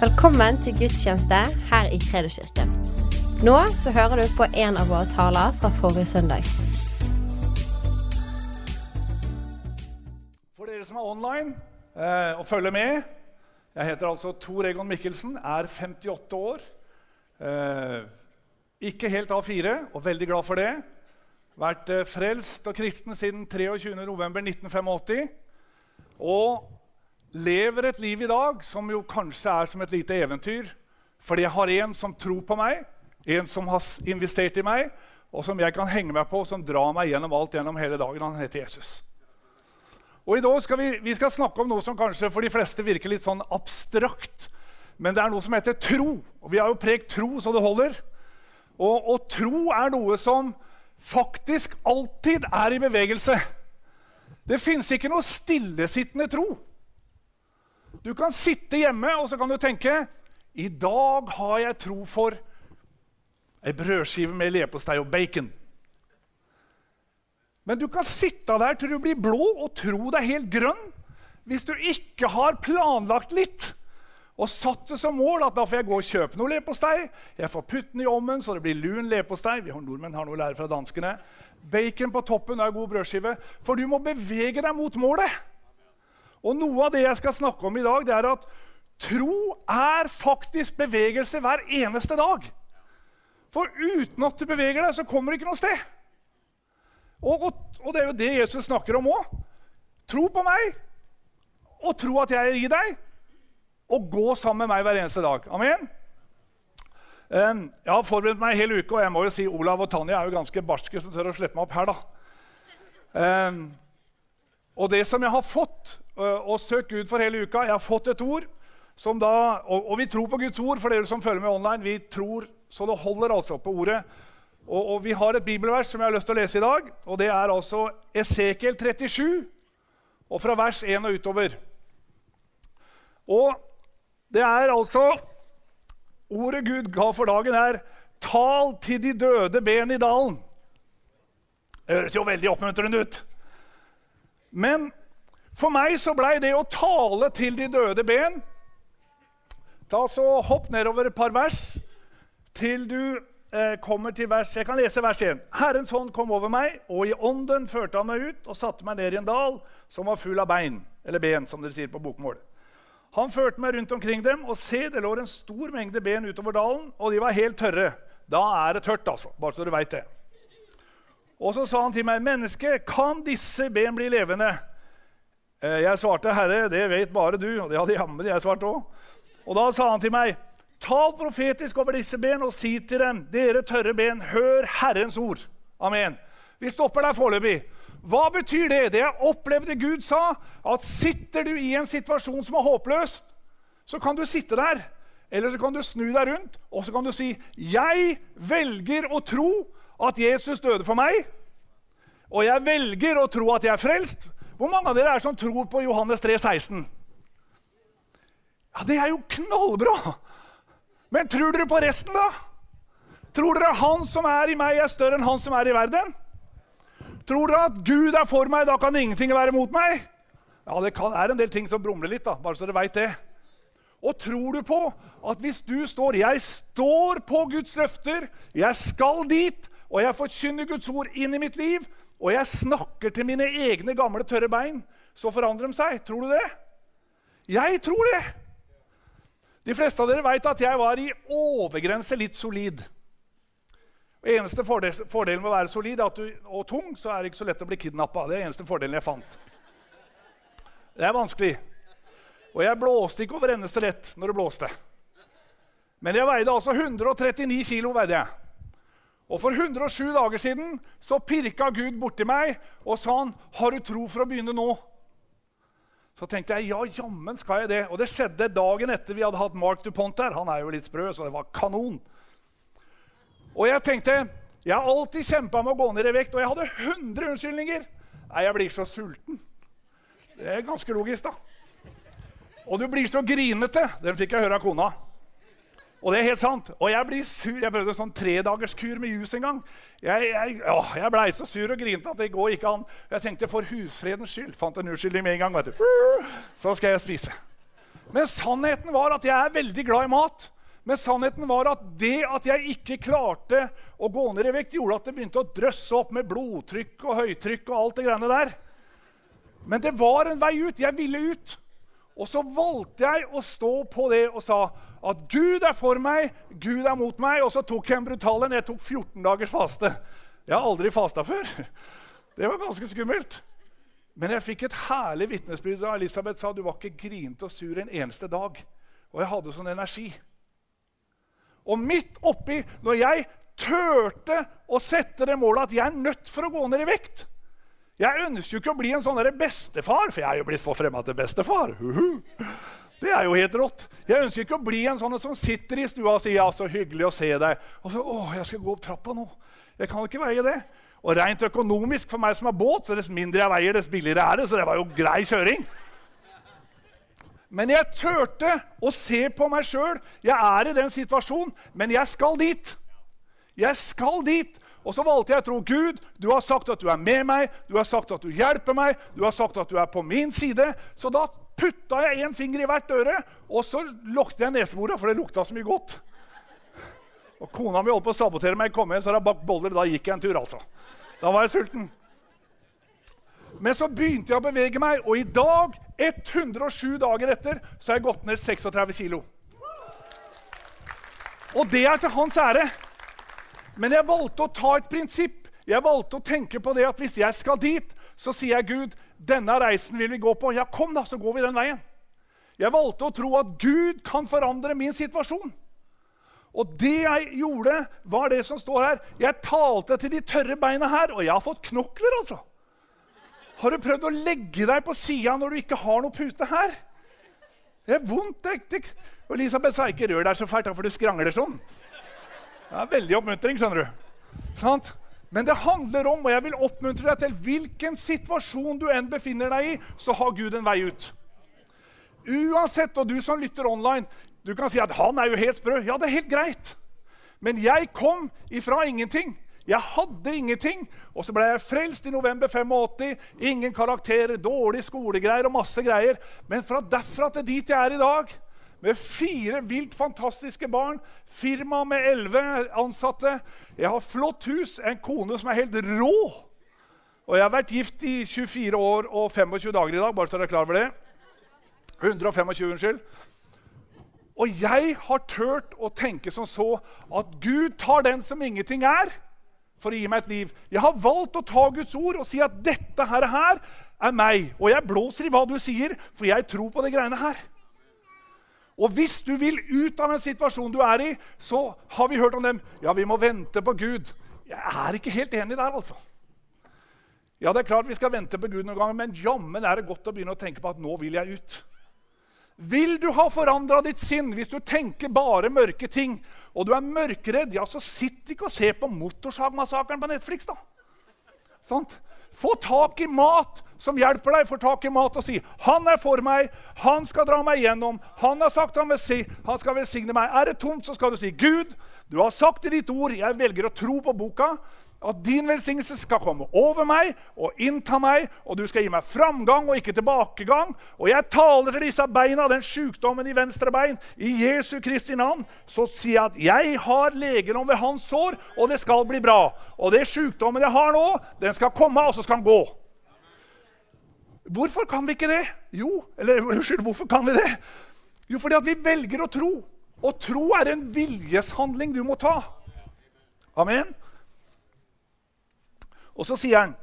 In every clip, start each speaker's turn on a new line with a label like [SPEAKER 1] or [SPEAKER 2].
[SPEAKER 1] Velkommen til gudstjeneste her i Kredoskirken. Nå så hører du på en av våre taler fra forrige søndag.
[SPEAKER 2] For dere som er online eh, og følger med Jeg heter altså Tor Egon Mikkelsen, er 58 år. Eh, ikke helt A4, og veldig glad for det. Vært eh, frelst og kristen siden 23.11.1985. Og lever et liv i dag som jo kanskje er som et lite eventyr. Fordi jeg har en som tror på meg, en som har investert i meg, og som jeg kan henge meg på, som drar meg gjennom alt gjennom hele dagen. Han heter Jesus. Og i dag skal vi, vi skal snakke om noe som kanskje for de fleste virker litt sånn abstrakt. Men det er noe som heter tro. Og vi har jo prekt tro så det holder. Og, og tro er noe som faktisk alltid er i bevegelse. Det fins ikke noe stillesittende tro. Du kan sitte hjemme og så kan du tenke i dag har jeg tro for ei brødskive med leverpostei og bacon. Men du kan sitte der til du blir blå og tro deg helt grønn hvis du ikke har planlagt litt og satt det som mål at da får jeg gå og kjøpe noe leverpostei. Jeg får putte den i ovnen så det blir lun leverpostei. Nordmenn har noe å lære fra danskene. Bacon på toppen er god brødskive. For du må bevege deg mot målet. Og noe av det jeg skal snakke om i dag, det er at tro er faktisk bevegelse hver eneste dag. For uten at du beveger deg, så kommer du ikke noe sted. Og, og, og det er jo det Jesus snakker om òg. Tro på meg, og tro at jeg er i deg, og gå sammen med meg hver eneste dag. Amen. Jeg har forberedt meg en hel og jeg må jo si Olav og Tanja er jo ganske barske som tør å slippe meg opp her. da. Og det som jeg har fått, og søk Gud for hele uka Jeg har fått et ord da Og, og vi tror på Guds ord, for dere som følger med online. Vi tror så det holder altså på ordet. Og, og vi har et bibelvers som jeg har lyst til å lese i dag. Og det er altså Esekiel 37, og fra vers 1 og utover. Og det er altså Ordet Gud ga for dagen, er 'Tal til de døde ben i dalen'. Det høres jo veldig oppmuntrende ut. Men for meg så blei det å tale til de døde ben Ta så Hopp nedover et par vers til du eh, kommer til vers Jeg kan lese vers 1. Herrens hånd kom over meg, og i ånden førte han meg ut og satte meg ned i en dal som var full av bein, eller ben, som dere sier på bokmål. Han førte meg rundt omkring dem, og se, det lå en stor mengde ben utover dalen, og de var helt tørre. Da er det tørt, altså. Bare så du veit det. Og så sa han til meg, 'Menneske, kan disse ben bli levende?' Eh, Jeg svarte, 'Herre, det vet bare du.' Og det hadde jammen jeg svart òg. Og da sa han til meg, 'Tal profetisk over disse ben og si til dem:" 'Dere tørre ben, hør Herrens ord.' Amen. Vi stopper der foreløpig. Hva betyr det? Det jeg opplevde Gud sa, at sitter du i en situasjon som er håpløs, så kan du sitte der. Eller så kan du snu deg rundt og så kan du si, 'Jeg velger å tro at Jesus døde for meg.' Og jeg velger å tro at jeg er frelst. Hvor mange av dere er som tror på Johannes 3, 16? Ja, Det er jo knallbra! Men tror dere på resten, da? Tror dere han som er i meg, er større enn han som er i verden? Tror dere at Gud er for meg, da kan ingenting være mot meg? Ja, Det kan, er en del ting som brumler litt, da, bare så dere vet det. Og tror du på at hvis du står Jeg står på Guds løfter, jeg skal dit, og jeg forkynner Guds ord inn i mitt liv, og jeg snakker til mine egne gamle, tørre bein, så forandrer de seg. Tror du det? Jeg tror det. De fleste av dere vet at jeg var i overgrense litt solid. Og Eneste fordel, fordelen med å være solid du, og tung, så er det ikke så lett å bli kidnappa. Det er eneste fordelen jeg fant. Det er vanskelig. Og jeg blåste ikke over ende så lett når det blåste. Men jeg veide altså 139 kilo. veide jeg. Og for 107 dager siden så pirka Gud borti meg og sa han, 'Har du tro for å begynne nå?' Så tenkte jeg ja, jammen skal jeg det. Og det skjedde dagen etter vi hadde hatt Mark DuPont her. Han er jo litt sprø, så det var kanon. Og jeg tenkte jeg har alltid kjempa med å gå ned i vekt, og jeg hadde 100 unnskyldninger. Nei, jeg blir så sulten. Det er ganske logisk, da. Og du blir så grinete. Den fikk jeg høre av kona. Og det er helt sant. Og jeg blir sur. Jeg prøvde sånn tredagerskur med jus en gang. Jeg, jeg, jeg blei så sur og grinte at det går ikke an. Jeg tenkte for husfredens skyld. Fant en unnskyldning med en gang. vet du. Så skal jeg spise. Men sannheten var at jeg er veldig glad i mat. Men sannheten var at det at jeg ikke klarte å gå ned i vekt, gjorde at det begynte å drøsse opp med blodtrykk og høytrykk og alt det greiene der. Men det var en vei ut. Jeg ville ut. Og så valgte jeg å stå på det og sa at Gud er for meg, Gud er mot meg. Og så tok jeg en brutal en. Jeg tok 14 dagers faste. Jeg har aldri fasta før. Det var ganske skummelt. Men jeg fikk et herlig vitnesbyrd da Elisabeth sa du var ikke grinete og sur en eneste dag. Og jeg hadde sånn energi. Og midt oppi, når jeg turte å sette det målet at jeg er nødt for å gå ned i vekt Jeg ønsker jo ikke å bli en sånn bestefar, for jeg er jo blitt forfremma til bestefar. Det er jo helt rått. Jeg ønsker ikke å bli en sånn som sitter i stua og sier ja, så hyggelig å se deg. Og så, å, jeg skal gå opp trappa nå. Jeg kan ikke veie det. Og rent økonomisk for meg som har båt, så dess mindre jeg veier, dess billigere er det. Så det var jo grei kjøring. Men jeg turte å se på meg sjøl. Jeg er i den situasjonen, men jeg skal dit. Jeg skal dit. Og så valgte jeg å tro Gud, du har sagt at du er med meg, du har sagt at du hjelper meg, du har sagt at du er på min side. Så da putta jeg én finger i hvert øre, og så lukket jeg neseboret, for det lukta så mye godt. Og Kona mi holdt på å sabotere meg. Kom igjen, så har jeg bakt boller. Da gikk jeg en tur, altså. Da var jeg sulten. Men så begynte jeg å bevege meg, og i dag, 107 dager etter, så har jeg gått ned 36 kilo. Og det er til hans ære. Men jeg valgte å ta et prinsipp. Jeg valgte å tenke på det at hvis jeg skal dit, så sier jeg Gud, denne reisen vil vi gå på. Ja, kom, da, så går vi den veien. Jeg valgte å tro at Gud kan forandre min situasjon. Og det jeg gjorde, var det som står her. Jeg talte til de tørre beina her, og jeg har fått knokler, altså. Har du prøvd å legge deg på sida når du ikke har noe pute her? Det er vondt. Det, Og Elisabeth sa ikke 'rør deg så fælt', for du skrangler sånn. Det er veldig oppmuntring, skjønner du. Sant? Men det handler om, og jeg vil oppmuntre deg til hvilken situasjon du enn befinner deg i, så har Gud en vei ut. Uansett, og du som lytter online, du kan si at 'han er jo helt sprø'. Ja, det er helt greit. Men jeg kom ifra ingenting. Jeg hadde ingenting, og så ble jeg frelst i november 85. Ingen karakterer, dårlige skolegreier og masse greier. Men fra derfra til dit jeg er i dag, med fire vilt fantastiske barn, firma med elleve ansatte Jeg har flott hus, en kone som er helt rå. Og jeg har vært gift i 24 år og 25 dager i dag. bare så dere er klar over det. 125, unnskyld. Og jeg har turt å tenke som så at Gud tar den som ingenting er, for å gi meg et liv. Jeg har valgt å ta Guds ord og si at dette her, er meg. Og jeg blåser i hva du sier, for jeg tror på de greiene her. Og hvis du vil ut av den situasjonen du er i, så har vi hørt om dem. Ja, vi må vente på Gud. Jeg er ikke helt enig der, altså. Ja, det er klart vi skal vente på Gud noen ganger, men jammen er det godt å begynne å tenke på at nå vil jeg ut. Vil du ha forandra ditt sinn hvis du tenker bare mørke ting, og du er mørkeredd, ja, så sitt ikke og se på Motorsagmassakren på Netflix, da. Sant? Få tak i mat som hjelper deg. Få tak i mat og si 'Han er for meg. Han skal dra meg gjennom. Han har sagt han, vil si, han skal velsigne meg.' Er det tomt, så skal du si 'Gud, du har sagt i ditt ord, jeg velger å tro på boka.' at din velsignelse skal komme over meg og innta meg, og du skal gi meg framgang og ikke tilbakegang. Og jeg taler til disse beina, den sykdommen i venstre bein, i Jesu Kristi navn. Så sier jeg at jeg har legedom ved hans sår, og det skal bli bra. Og det sykdommen jeg har nå, den skal komme, og så skal den gå. Hvorfor kan vi ikke det? Jo, eller unnskyld, hvorfor kan vi det? Jo, fordi at vi velger å tro. Og tro er en viljeshandling du må ta. Amen. Og så sier han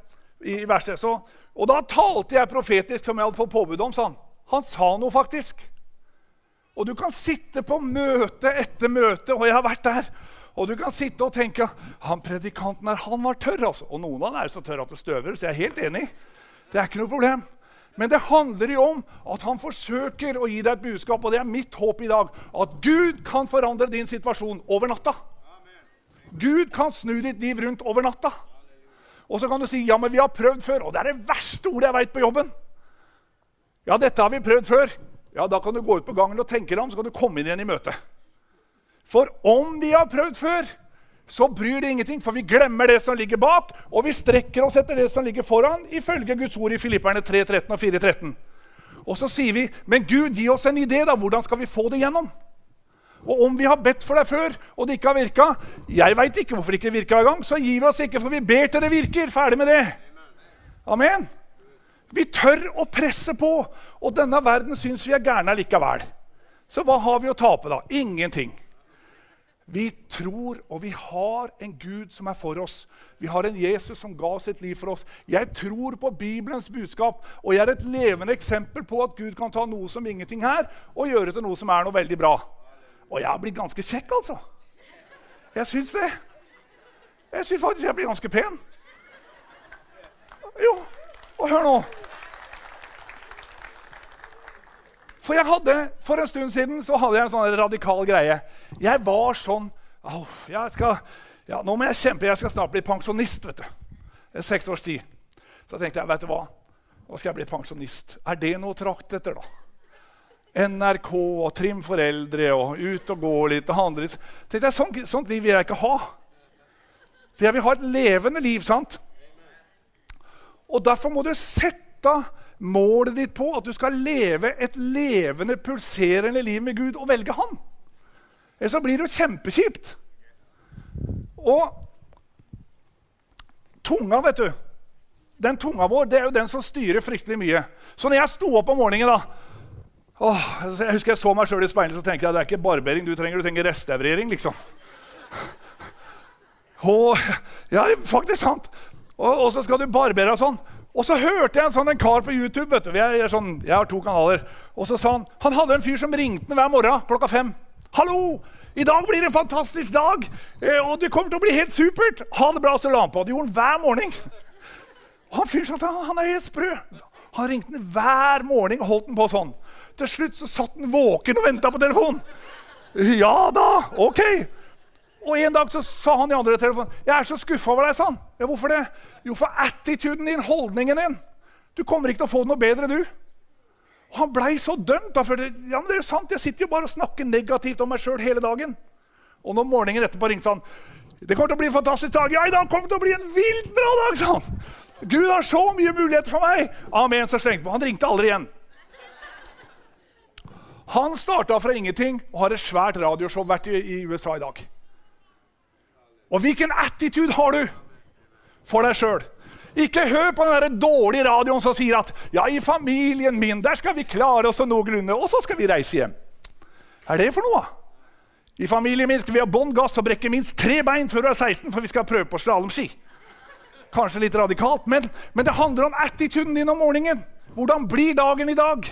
[SPEAKER 2] i verset så, Og da talte jeg profetisk som jeg hadde fått påbud om. sa Han Han sa noe, faktisk. Og du kan sitte på møte etter møte, og jeg har vært der. Og du kan sitte og tenke han predikanten her, han var tørr. altså. Og noen av dem er så tørre at det støver, så jeg er helt enig. Det er ikke noe problem. Men det handler jo om at han forsøker å gi deg et budskap, og det er mitt håp i dag. At Gud kan forandre din situasjon over natta. Gud kan snu ditt liv rundt over natta. Og så kan du si ja, men vi har prøvd før. Og det er det verste ordet jeg veit på jobben. Ja, dette har vi prøvd før. Ja, Da kan du gå ut på gangen og tenke deg om, så kan du komme inn igjen i møtet. For om vi har prøvd før, så bryr det ingenting, for vi glemmer det som ligger bak, og vi strekker oss etter det som ligger foran, ifølge Guds ord i Filipperne 3, 13 og 4, 13. Og så sier vi, 'Men Gud, gi oss en idé, da. Hvordan skal vi få det gjennom?' Og om vi har bedt for deg før, og det ikke har virka Jeg veit ikke hvorfor det ikke virka engang, så gir vi oss ikke, for vi ber til det virker. Ferdig med det. Amen. Vi tør å presse på, og denne verden syns vi er gærne likevel. Så hva har vi å tape, da? Ingenting. Vi tror, og vi har en Gud som er for oss. Vi har en Jesus som ga sitt liv for oss. Jeg tror på Bibelens budskap, og jeg er et levende eksempel på at Gud kan ta noe som ingenting her, og gjøre til noe som er noe veldig bra. Og jeg blitt ganske kjekk, altså. Jeg syns det. Jeg syns faktisk jeg blir ganske pen. Jo, og hør nå. For hadde, for en stund siden så hadde jeg en sånn radikal greie. Jeg var sånn jeg skal, ja, Nå må jeg kjempe. Jeg skal snart bli pensjonist. vet du. Det er seks års tid. Så tenkte jeg, vet du hva? Nå skal jeg bli pensjonist. Er det noe å trakte etter, da? NRK og Trim foreldre og ut og gå litt og handle litt. Tenkte jeg, sånt, sånt liv vil jeg ikke ha. For jeg vil ha et levende liv. sant? Og derfor må du sette målet ditt på at du skal leve et levende, pulserende liv med Gud og velge Han. Ellers så blir det jo kjempekjipt. Og tunga, vet du Den tunga vår det er jo den som styrer fryktelig mye. Så når jeg sto opp om morgenen da, åh, Jeg husker jeg så meg sjøl i speilet så tenkte jeg det er ikke barbering du trenger, du trenger restaurering. liksom. Og, ja, faktisk sant. Og, og så skal du barbere og sånn. Og så hørte jeg en sånn en kar på YouTube. vet du, jeg, sånn, jeg, har to kanaler. Og så sa Han han hadde en fyr som ringte hver morgen klokka fem. 'Hallo! I dag blir det en fantastisk dag, eh, og det kommer til å bli helt supert.' 'Ha det bra.' Så la han på. Det gjorde han hver morgen. Og han fyren sa at han er helt sprø. Han ringte den hver morgen og holdt den på sånn. Til slutt så satt han våken og venta på telefonen. Ja da, ok. Og En dag så sa han i andre telefonen 'Jeg er så skuffa over deg'. sa han. Ja, Hvorfor det? Jo, for attituden din, holdningen din. Du kommer ikke til å få det noe bedre, du. Og Han blei så dømt. da, for det, ja, men det er jo sant, Jeg sitter jo bare og snakker negativt om meg sjøl hele dagen. Og når morgenen etterpå ringte han 'Det kommer til å bli en fantastisk dag.' 'Ja, i dag kommer det til å bli en vilt bra dag', sa han. 'Gud har så mye muligheter for meg.' Amen. så slengte på. Han ringte aldri igjen. Han starta fra ingenting og har et svært radioshow vært i, i USA i dag. Og hvilken attitude har du for deg sjøl? Ikke hør på den der dårlige radioen som sier at ja, i familien min der skal vi klare oss noenlunde, og så skal vi reise hjem. Hva er det for noe? I familien min skal vi ha bånn gass og brekke minst tre bein før du er 16, for vi skal prøve på slalåmski. Kanskje litt radikalt, men, men det handler om attituden din om morgenen. Hvordan blir dagen i dag?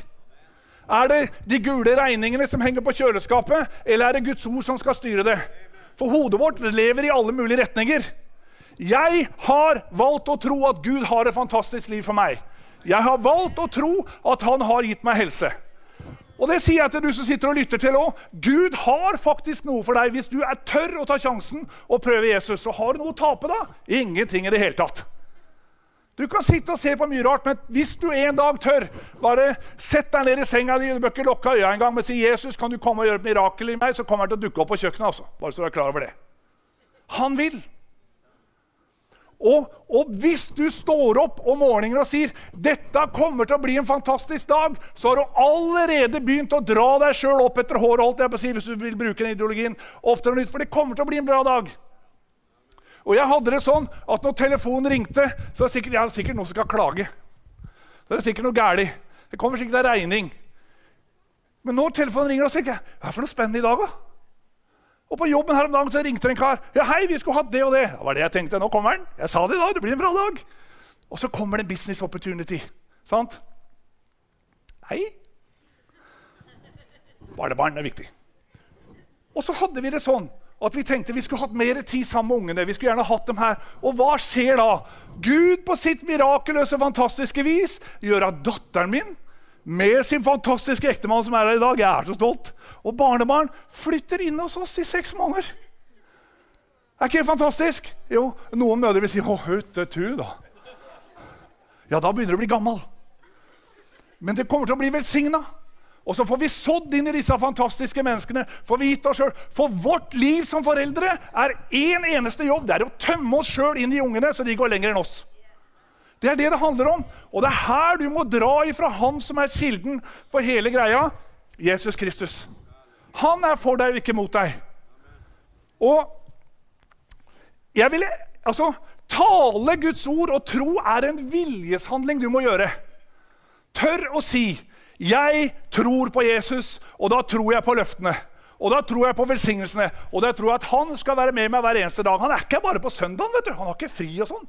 [SPEAKER 2] Er det de gule regningene som henger på kjøleskapet, eller er det Guds ord som skal styre det? For hodet vårt lever i alle mulige retninger. Jeg har valgt å tro at Gud har et fantastisk liv for meg. Jeg har valgt å tro at han har gitt meg helse. Og det sier jeg til du som sitter og lytter til òg. Gud har faktisk noe for deg. Hvis du er tørr å ta sjansen og prøve Jesus, så har du noe å tape da. Ingenting i det hele tatt. Du kan sitte og se på mye rart, men hvis du en dag tør, bare sett deg ned i senga di, du bør ikke lukke øya engang, men si 'Jesus, kan du komme og gjøre et mirakel i meg', så kommer han til å dukke opp på kjøkkenet. altså. Bare så du er klar over det. Han vil. Og, og, hvis du står opp om morgenen og sier 'dette kommer til å bli en fantastisk dag', så har du allerede begynt å dra deg sjøl opp etter håret, holdt jeg på å si, hvis du vil bruke den ideologien. Oftere enn nytt, For det kommer til å bli en bra dag. Og jeg hadde det sånn at når telefonen ringte, så er det sikkert, jeg sikkert noen som skal klage. Det er sikkert noe galt. Det kommer sikkert en regning. Men når telefonen ringer, så tenker jeg hva er det for noe spennende i dag, da? Og på jobben her om dagen så ringte en kar. Ja, hei, vi skulle hatt det og det. Det var det jeg tenkte. Nå kommer den. Jeg sa det i dag. Det blir en bra dag. Og så kommer det en business opportunity. Sant? Hei. Barnebarn er viktig. Og så hadde vi det sånn at vi tenkte vi skulle hatt mer tid sammen med ungene. vi skulle gjerne hatt dem her. Og hva skjer da? Gud på sitt mirakuløse, fantastiske vis gjør at datteren min med sin fantastiske ektemann som er her i dag, jeg er så stolt, og barnebarn flytter inn hos oss i seks måneder. Er ikke det fantastisk? Jo, Noen mødre vil si 'Å, høttetu', da. Ja, da begynner du å bli gammel. Men det kommer til å bli velsigna. Og så får vi sådd inn i disse fantastiske menneskene. For vi gitt oss selv. For vårt liv som foreldre er én en eneste jobb. Det er å tømme oss sjøl inn i ungene så de går lenger enn oss. Det er det det handler om. Og det er her du må dra ifra han som er kilden for hele greia, Jesus Kristus. Han er for deg og ikke mot deg. Og jeg vil, altså, Tale Guds ord og tro er en viljeshandling du må gjøre. Tør å si 'Jeg tror på Jesus, og da tror jeg på løftene'. Og da tror jeg på velsignelsene, og da tror jeg at han skal være med meg hver eneste dag. Han er ikke bare på søndagen. vet du. Han har ikke fri og sånn.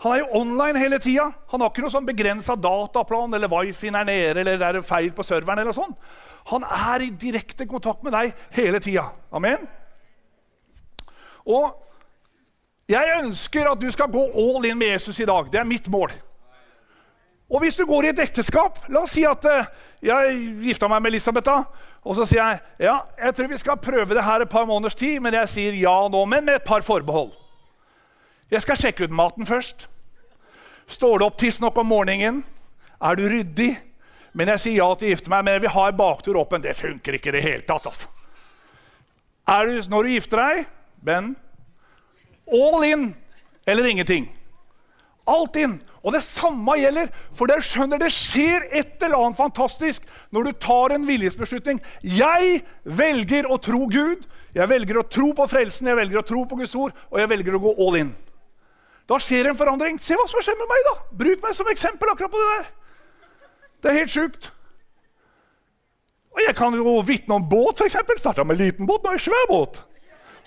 [SPEAKER 2] Han er jo online hele tida. Han har ikke noe sånn begrensa dataplan eller wifi er nede eller det er feil på serveren. eller sånn. Han er i direkte kontakt med deg hele tida. Amen. Og jeg ønsker at du skal gå all in med Jesus i dag. Det er mitt mål. Og hvis du går i et ekteskap La oss si at uh, jeg gifta meg med Elisabeth. da, Og så sier jeg ja, jeg tror vi skal prøve det her et par måneders tid, men jeg sier ja nå, men med et par forbehold. Jeg skal sjekke ut maten først. Står du opp tidsnok om morgenen? Er du ryddig? Men jeg sier ja til å gifte meg, men jeg vil ha en baktur opp. Men Det funker ikke i det hele tatt. altså. Er du, når du gifter deg, Ben, all in eller ingenting. Alt inn. Og det samme gjelder, for dere skjønner det skjer et eller annet fantastisk når du tar en viljesbeslutning. Jeg velger å tro Gud, jeg velger å tro på frelsen, jeg velger å tro på Guds ord, og jeg velger å gå all in. Da skjer en forandring. Se hva som skjer med meg, da! Bruk meg som eksempel akkurat på det der. Det er helt sjukt. Og jeg kan jo vitne om båt, f.eks. Starta med liten båt, nå er det svær båt.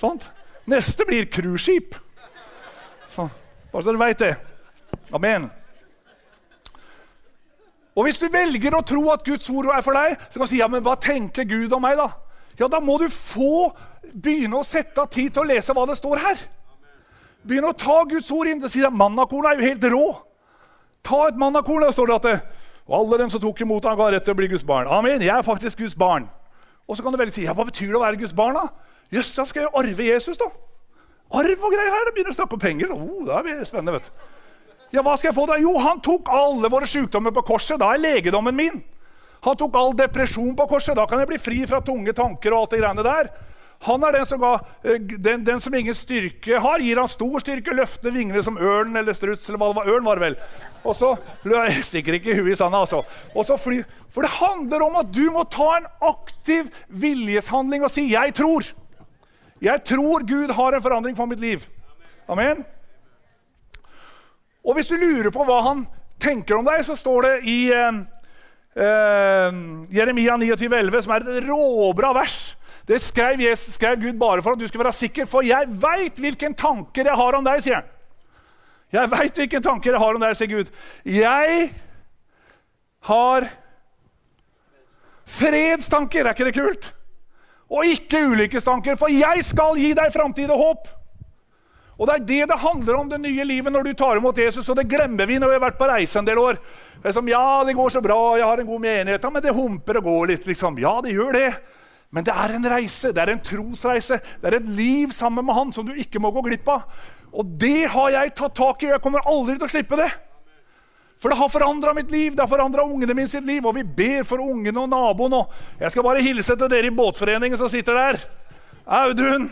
[SPEAKER 2] Sånt. Neste blir cruiseskip. Sånn. Bare så dere veit det. Amen. Og Hvis du velger å tro at Guds ord er for deg, så kan du si ja, men hva tenker Gud om meg. Da Ja, da må du få begynne å sette av tid til å lese hva det står her. Begynne å ta Guds ord inn. Det sier at Mannakornet er jo helt rå. Ta et mannakorn, der står det at det, og alle dem som tok imot ham, ga rett til å bli Guds barn. Amen. Jeg er faktisk Guds barn. Og så kan du velge si ja, hva betyr det å være Guds barn. da? Jøss, da skal jeg arve Jesus, da. Arv og greier her. Det begynner å snakke om penger. Oh, det blir spennende, vet du. Ja, hva skal jeg få da? Jo, han tok alle våre sykdommer på korset. Da er legedommen min. Han tok all depresjon på korset. Da kan jeg bli fri fra tunge tanker og alt det greiene der. Han er den som, ga, eh, den, den som ingen styrke har, gir han stor styrke, løfter vingene som ørn eller struts. eller hva det var. Ørn var det vel. Og så jeg stikker ikke huet i sanda, altså. Og så fly. For det handler om at du må ta en aktiv viljeshandling og si 'jeg tror'. Jeg tror Gud har en forandring for mitt liv. Amen. Og hvis du lurer på hva han tenker om deg, så står det i eh, eh, Jeremia 29,11, som er et råbra vers. Det skrev, Jesus, skrev, Gud bare for at du skulle være sikker, for jeg veit hvilken tanker jeg har om deg, sier han. Jeg veit hvilke tanker jeg har om deg, sier Gud. Jeg har fredstanker. Er ikke det kult? Og ikke ulykkestanker, for jeg skal gi deg framtid og håp. Og Det er det det handler om det nye livet når du tar imot Jesus. Og det glemmer vi når vi har vært på reise en del år. Det er som, ja, det går så bra, jeg har en god menighet, ja, men det humper og går litt. liksom. Ja, det gjør det. Men det er en reise, det er en trosreise. Det er et liv sammen med Han som du ikke må gå glipp av. Og det har jeg tatt tak i, og jeg kommer aldri til å slippe det. For det har forandra mitt liv, det har forandra ungene mine sitt liv. Og vi ber for ungene og naboen. Og jeg skal bare hilse til dere i båtforeningen som sitter der. Audun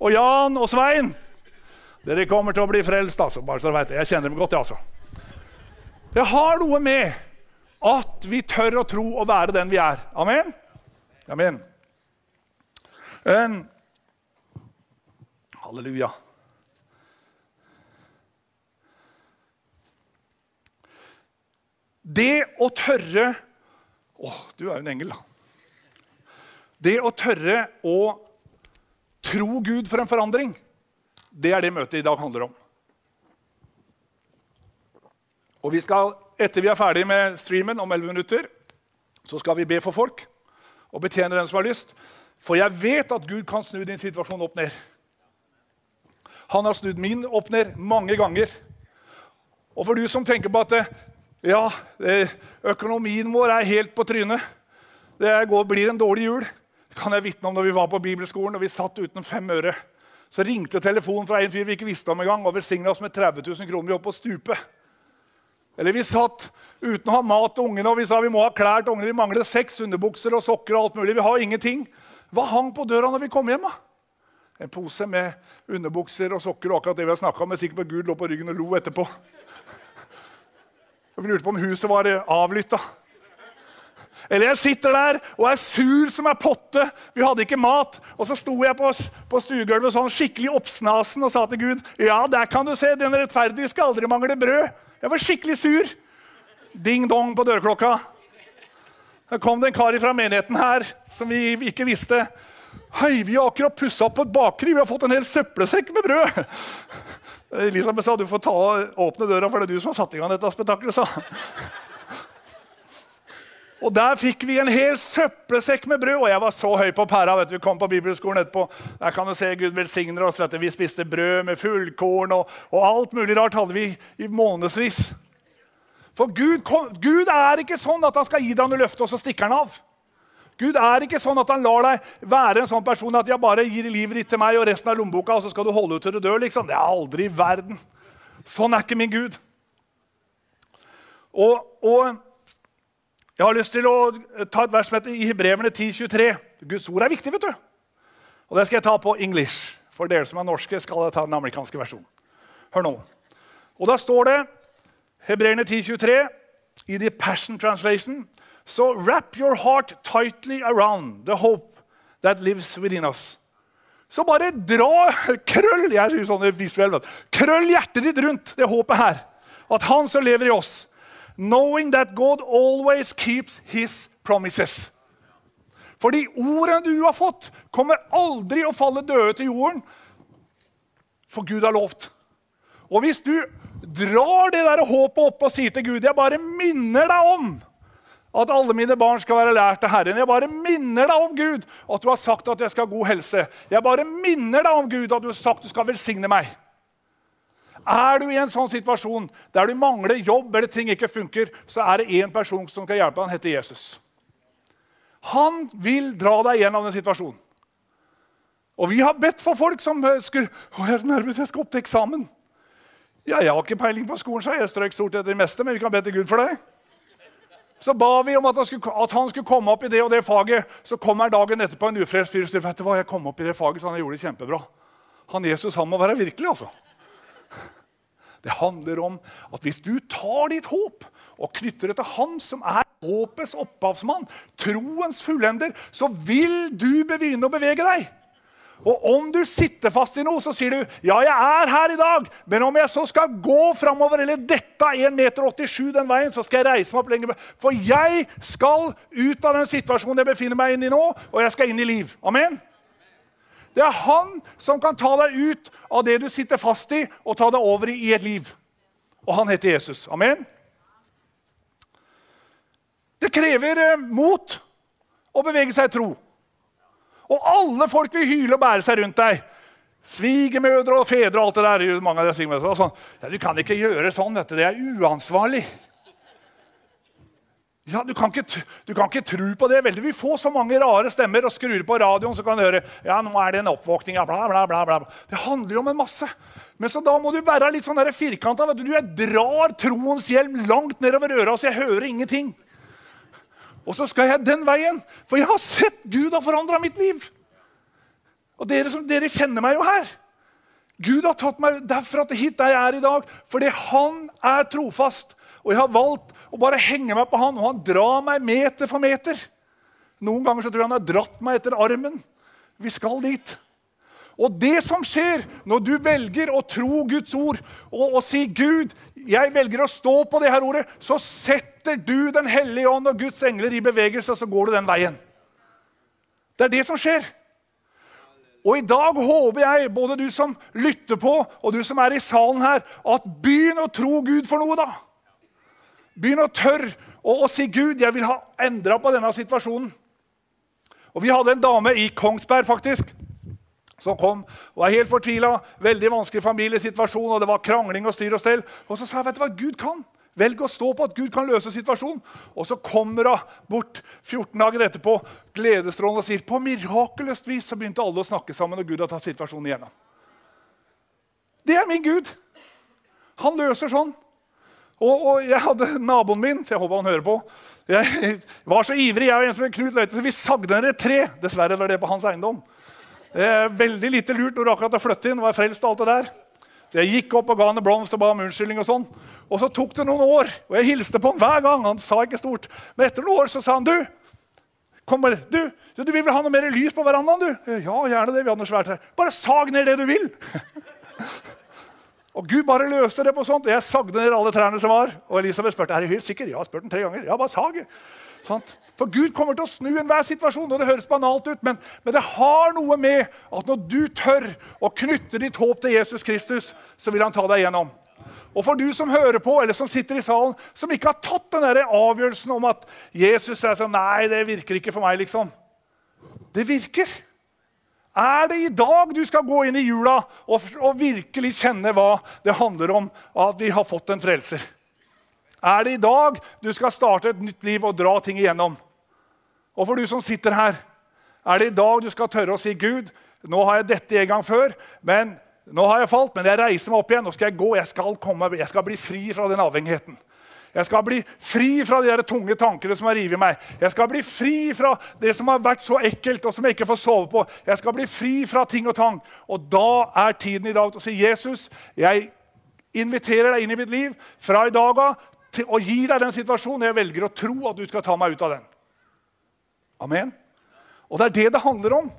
[SPEAKER 2] og Jan og Svein. Dere kommer til å bli frelst, altså. bare så dere vet det. Jeg kjenner dem godt, jeg, altså. Det har noe med at vi tør å tro og være den vi er. Amen? Amen. Um, halleluja. Det å tørre Å, du er jo en engel, da. Det å tørre å tro Gud for en forandring det er det møtet i dag handler om. Og vi skal, Etter vi er ferdig med streamen om 11 minutter, så skal vi be for folk og betjene den som har lyst. For jeg vet at Gud kan snu din situasjon opp ned. Han har snudd min opp ned mange ganger. Og for du som tenker på at ja, økonomien vår er helt på trynet, det blir en dårlig jul, kan jeg vitne om når vi var på bibelskolen og vi satt uten fem øre. Så ringte telefonen fra en fyr vi ikke visste om engang, og velsigna oss med 30 000 kroner. Vi oppe på stupet. Eller vi satt uten å ha mat til ungene, og vi sa vi må ha klær til ungene. Vi mangler seks underbukser og sokker og alt mulig. Vi har ingenting. Hva hang på døra når vi kom hjem? da? En pose med underbukser og sokker og akkurat det vi har snakka om. Sikkert er sikker på Gud lå på ryggen og lo etterpå. Vi lurte på om huset var avlytta. Eller jeg sitter der og er sur som ei potte. Vi hadde ikke mat. Og så sto jeg på, på stuegulvet sånn skikkelig oppsnasen og sa til Gud Ja, der kan du se, den rettferdige skal aldri mangle brød. Jeg var skikkelig sur. Ding-dong på dørklokka. Da kom det en kar fra menigheten her som vi ikke visste. Hei, vi har akkurat pussa opp på et bakeri. Vi har fått en hel søppelsekk med brød. Elisabeth sa du får ta åpne døra, for det er du som har satt i gang dette spetakkelet. sa og Der fikk vi en hel søppelsekk med brød. Og jeg var så høy på pæra. vet du, Vi kom på bibelskolen etterpå. Der kan du se Gud velsigner oss. vet du. Vi spiste brød med fullkorn og, og alt mulig rart hadde vi i månedsvis. For Gud, kom, Gud, er ikke sånn at han skal gi deg noe løfte, og så stikker han av. Gud er ikke sånn at han lar deg være en sånn person at jeg bare gir livet ditt til meg og resten av lommeboka, og så skal du holde ut til du dør. liksom. Det er aldri i verden. Sånn er ikke min Gud. Og, og jeg har lyst til å ta et vers som heter i Hebreerne 10,23. Guds ord er viktig, vet du. Og det skal jeg ta på English. For dere som er norske, skal jeg ta den amerikanske versjonen. Hør nå. Og da står det Hebreerne 10,23 i The Passion Translation. So wrap your heart tightly around the hope that lives within us. Så bare dra krøll jeg sånn visuell, krøll hjertet ditt rundt det håpet her. At Han som lever i oss, knowing that God always keeps his promises. For de ordene du har fått, kommer aldri å falle døde til jorden, for Gud har lovt. Og hvis du drar det der håpet opp og sier til Gud Jeg bare minner deg om at alle mine barn skal være lært av Herren. Jeg bare minner deg om Gud, at du har sagt at jeg skal ha god helse. Jeg bare minner deg om Gud, at du har sagt at du skal velsigne meg. Er du i en sånn situasjon der du mangler jobb eller ting ikke funker, så er det én person som kan hjelpe. Han heter Jesus. Han vil dra deg gjennom den situasjonen. Og vi har bedt for folk som skulle Å, jeg er nervøs, jeg skal opp til eksamen. Ja, jeg har ikke peiling på skolen, så jeg strøk stort etter det meste, men vi kan be til Gud for det. Så ba vi om at han, skulle, at han skulle komme opp i det og det faget. Så kommer her dagen etterpå en ufrelst fyr og sier vet du hva, jeg kom opp i det faget, så han gjorde det kjempebra. Han Jesus han må være virkelig, altså. Det handler om at hvis du tar ditt håp og knytter det til Han som er håpets opphavsmann, troens fullender, så vil du begynne å bevege deg. Og om du sitter fast i noe, så sier du ja, jeg er her i dag, men om jeg så skal gå framover eller dette 1,87 meter den veien, så skal jeg reise meg opp lenger. For jeg skal ut av den situasjonen jeg befinner meg inn i nå, og jeg skal inn i liv. Amen? Det er han som kan ta deg ut av det du sitter fast i, og ta deg over i et liv. Og han heter Jesus. Amen. Det krever eh, mot å bevege seg i tro. Og alle folk vil hyle og bære seg rundt deg. Svigermødre og fedre og alt det der. mange av de sånn. Ja, Du kan ikke gjøre sånn. Dette. Det er uansvarlig. Ja, du kan, ikke, du kan ikke tro på det. Vel, vi får så mange rare stemmer, og skrur på radioen, så kan du høre ja, nå er det en oppvåkning. Ja, bla, bla, bla, bla. Det handler jo om en masse. Men så da må du være litt sånn firkanta. Du jeg drar troens hjelm langt nedover øra, så jeg hører ingenting. Og så skal jeg den veien, for jeg har sett Gud har forandra mitt liv. Og dere, som, dere kjenner meg jo her. Gud har tatt meg derfra til hit der jeg er i dag, fordi han er trofast. Og jeg har valgt å bare henge meg på han, og han drar meg meter for meter. Noen ganger så tror jeg han har dratt meg etter armen. Vi skal dit. Og det som skjer når du velger å tro Guds ord og, og si 'Gud, jeg velger å stå på det her ordet', så setter du Den hellige ånd og Guds engler i bevegelse, og så går du den veien. Det er det som skjer. Og i dag håper jeg, både du som lytter på, og du som er i salen her, at begynn å tro Gud for noe, da. Begynn å tørre å, si Gud, jeg vil ha endra på denne situasjonen. Og Vi hadde en dame i Kongsberg faktisk, som kom og var helt fortvila. Veldig vanskelig familiesituasjon, og det var krangling og styr og stell. Og så sa jeg vet du hva Gud kan. Velg å stå på at Gud kan løse situasjonen. Og så kommer hun bort 14 dager etterpå gledesstrålende og sier på mirakuløst vis så begynte alle å snakke sammen, og Gud har tatt situasjonen igjennom. Det er min Gud. Han løser sånn. Og, og, jeg hadde naboen min jeg håper han hører på, jeg var så ivrig. jeg og en som Knut Leite, så Vi sagde ned et tre. Dessverre var det på hans eiendom. Er veldig lite lurt når du akkurat har flyttet inn. var frelst og alt det der. Så jeg gikk opp og ga han en blomst og ba om unnskyldning. Og sånn. Og så tok det noen år, og jeg hilste på han hver gang. Han sa ikke stort. Men etter noen år så sa han du, kommer, du, du vil vel ha noe mer lys på verandaen? du? Ja, gjerne det. vi hadde noe svært her. Bare sag ned det du vil. og Gud bare løste det på sånt. Og jeg sagde ned alle trærne som var. Og Elisabeth spurte er du helt sikker. Ja, jeg har spurt den tre ganger. Ja, bare sag. Sånt. For Gud kommer til å snu enhver situasjon. og Det høres banalt ut, men, men, det har noe med at når du tør å knytte ditt håp til Jesus Kristus, så vil han ta deg gjennom. Og for du som hører på, eller som sitter i salen, som ikke har tatt den der avgjørelsen om at Jesus er sånn Nei, det virker ikke for meg, liksom. Det virker. Er det i dag du skal gå inn i jula og, og virkelig kjenne hva det handler om at vi har fått en frelser? Er det i dag du skal starte et nytt liv og dra ting igjennom? Og for du som sitter her, er det i dag du skal tørre å si Gud, nå har jeg dette en gang før, men nå har jeg falt, men jeg reiser meg opp igjen. Nå skal jeg gå. Jeg skal, komme, jeg skal bli fri fra den avhengigheten. Jeg skal bli fri fra de der tunge tankene som har revet meg. Jeg skal bli fri fra det som har vært så ekkelt, og som jeg ikke får sove på. Jeg skal bli fri fra ting og tang. Og da er tiden i dag til å si, 'Jesus, jeg inviterer deg inn i mitt liv fra i dag av og gir deg den situasjonen. Jeg velger å tro at du skal ta meg ut av den. Amen. Og det er det det handler om.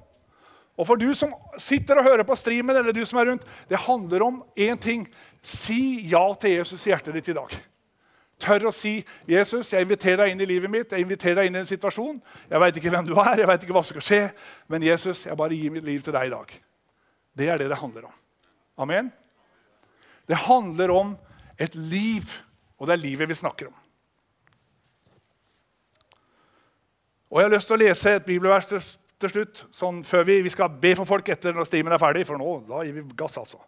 [SPEAKER 2] Og for du som sitter og hører på streamen, eller du som er rundt, det handler om én ting. Si ja til Jesus i hjertet ditt i dag. Tør å si, 'Jesus, jeg inviterer deg inn i livet mitt.' Jeg inviterer deg inn i en situasjon. Jeg veit ikke hvem du er, jeg vet ikke hva som skal skje, men Jesus, jeg bare gir mitt liv til deg i dag. Det er det det handler om. Amen. Det handler om et liv og det er livet vi snakker om. Og Jeg har lyst til å lese et bibelvers til, til slutt, sånn før vi, vi, skal be for folk etter når stimen er ferdig. For nå da gir vi gass, altså.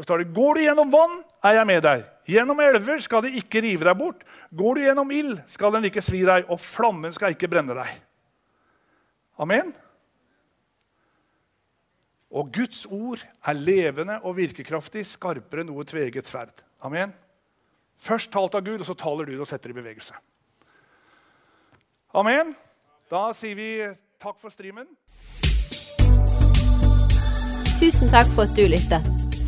[SPEAKER 2] Så står det Går du gjennom vann, er jeg med deg. Gjennom elver skal de ikke rive deg bort. Går du gjennom ild, skal den ikke svi deg, og flammen skal ikke brenne deg. Amen. Og Guds ord er levende og virkekraftig, skarpere enn noe tveget sverd. Amen. Først talt av Gud, og så taler du det og setter det i bevegelse. Amen. Da sier vi takk for streamen.
[SPEAKER 1] Tusen takk for at du lyttet.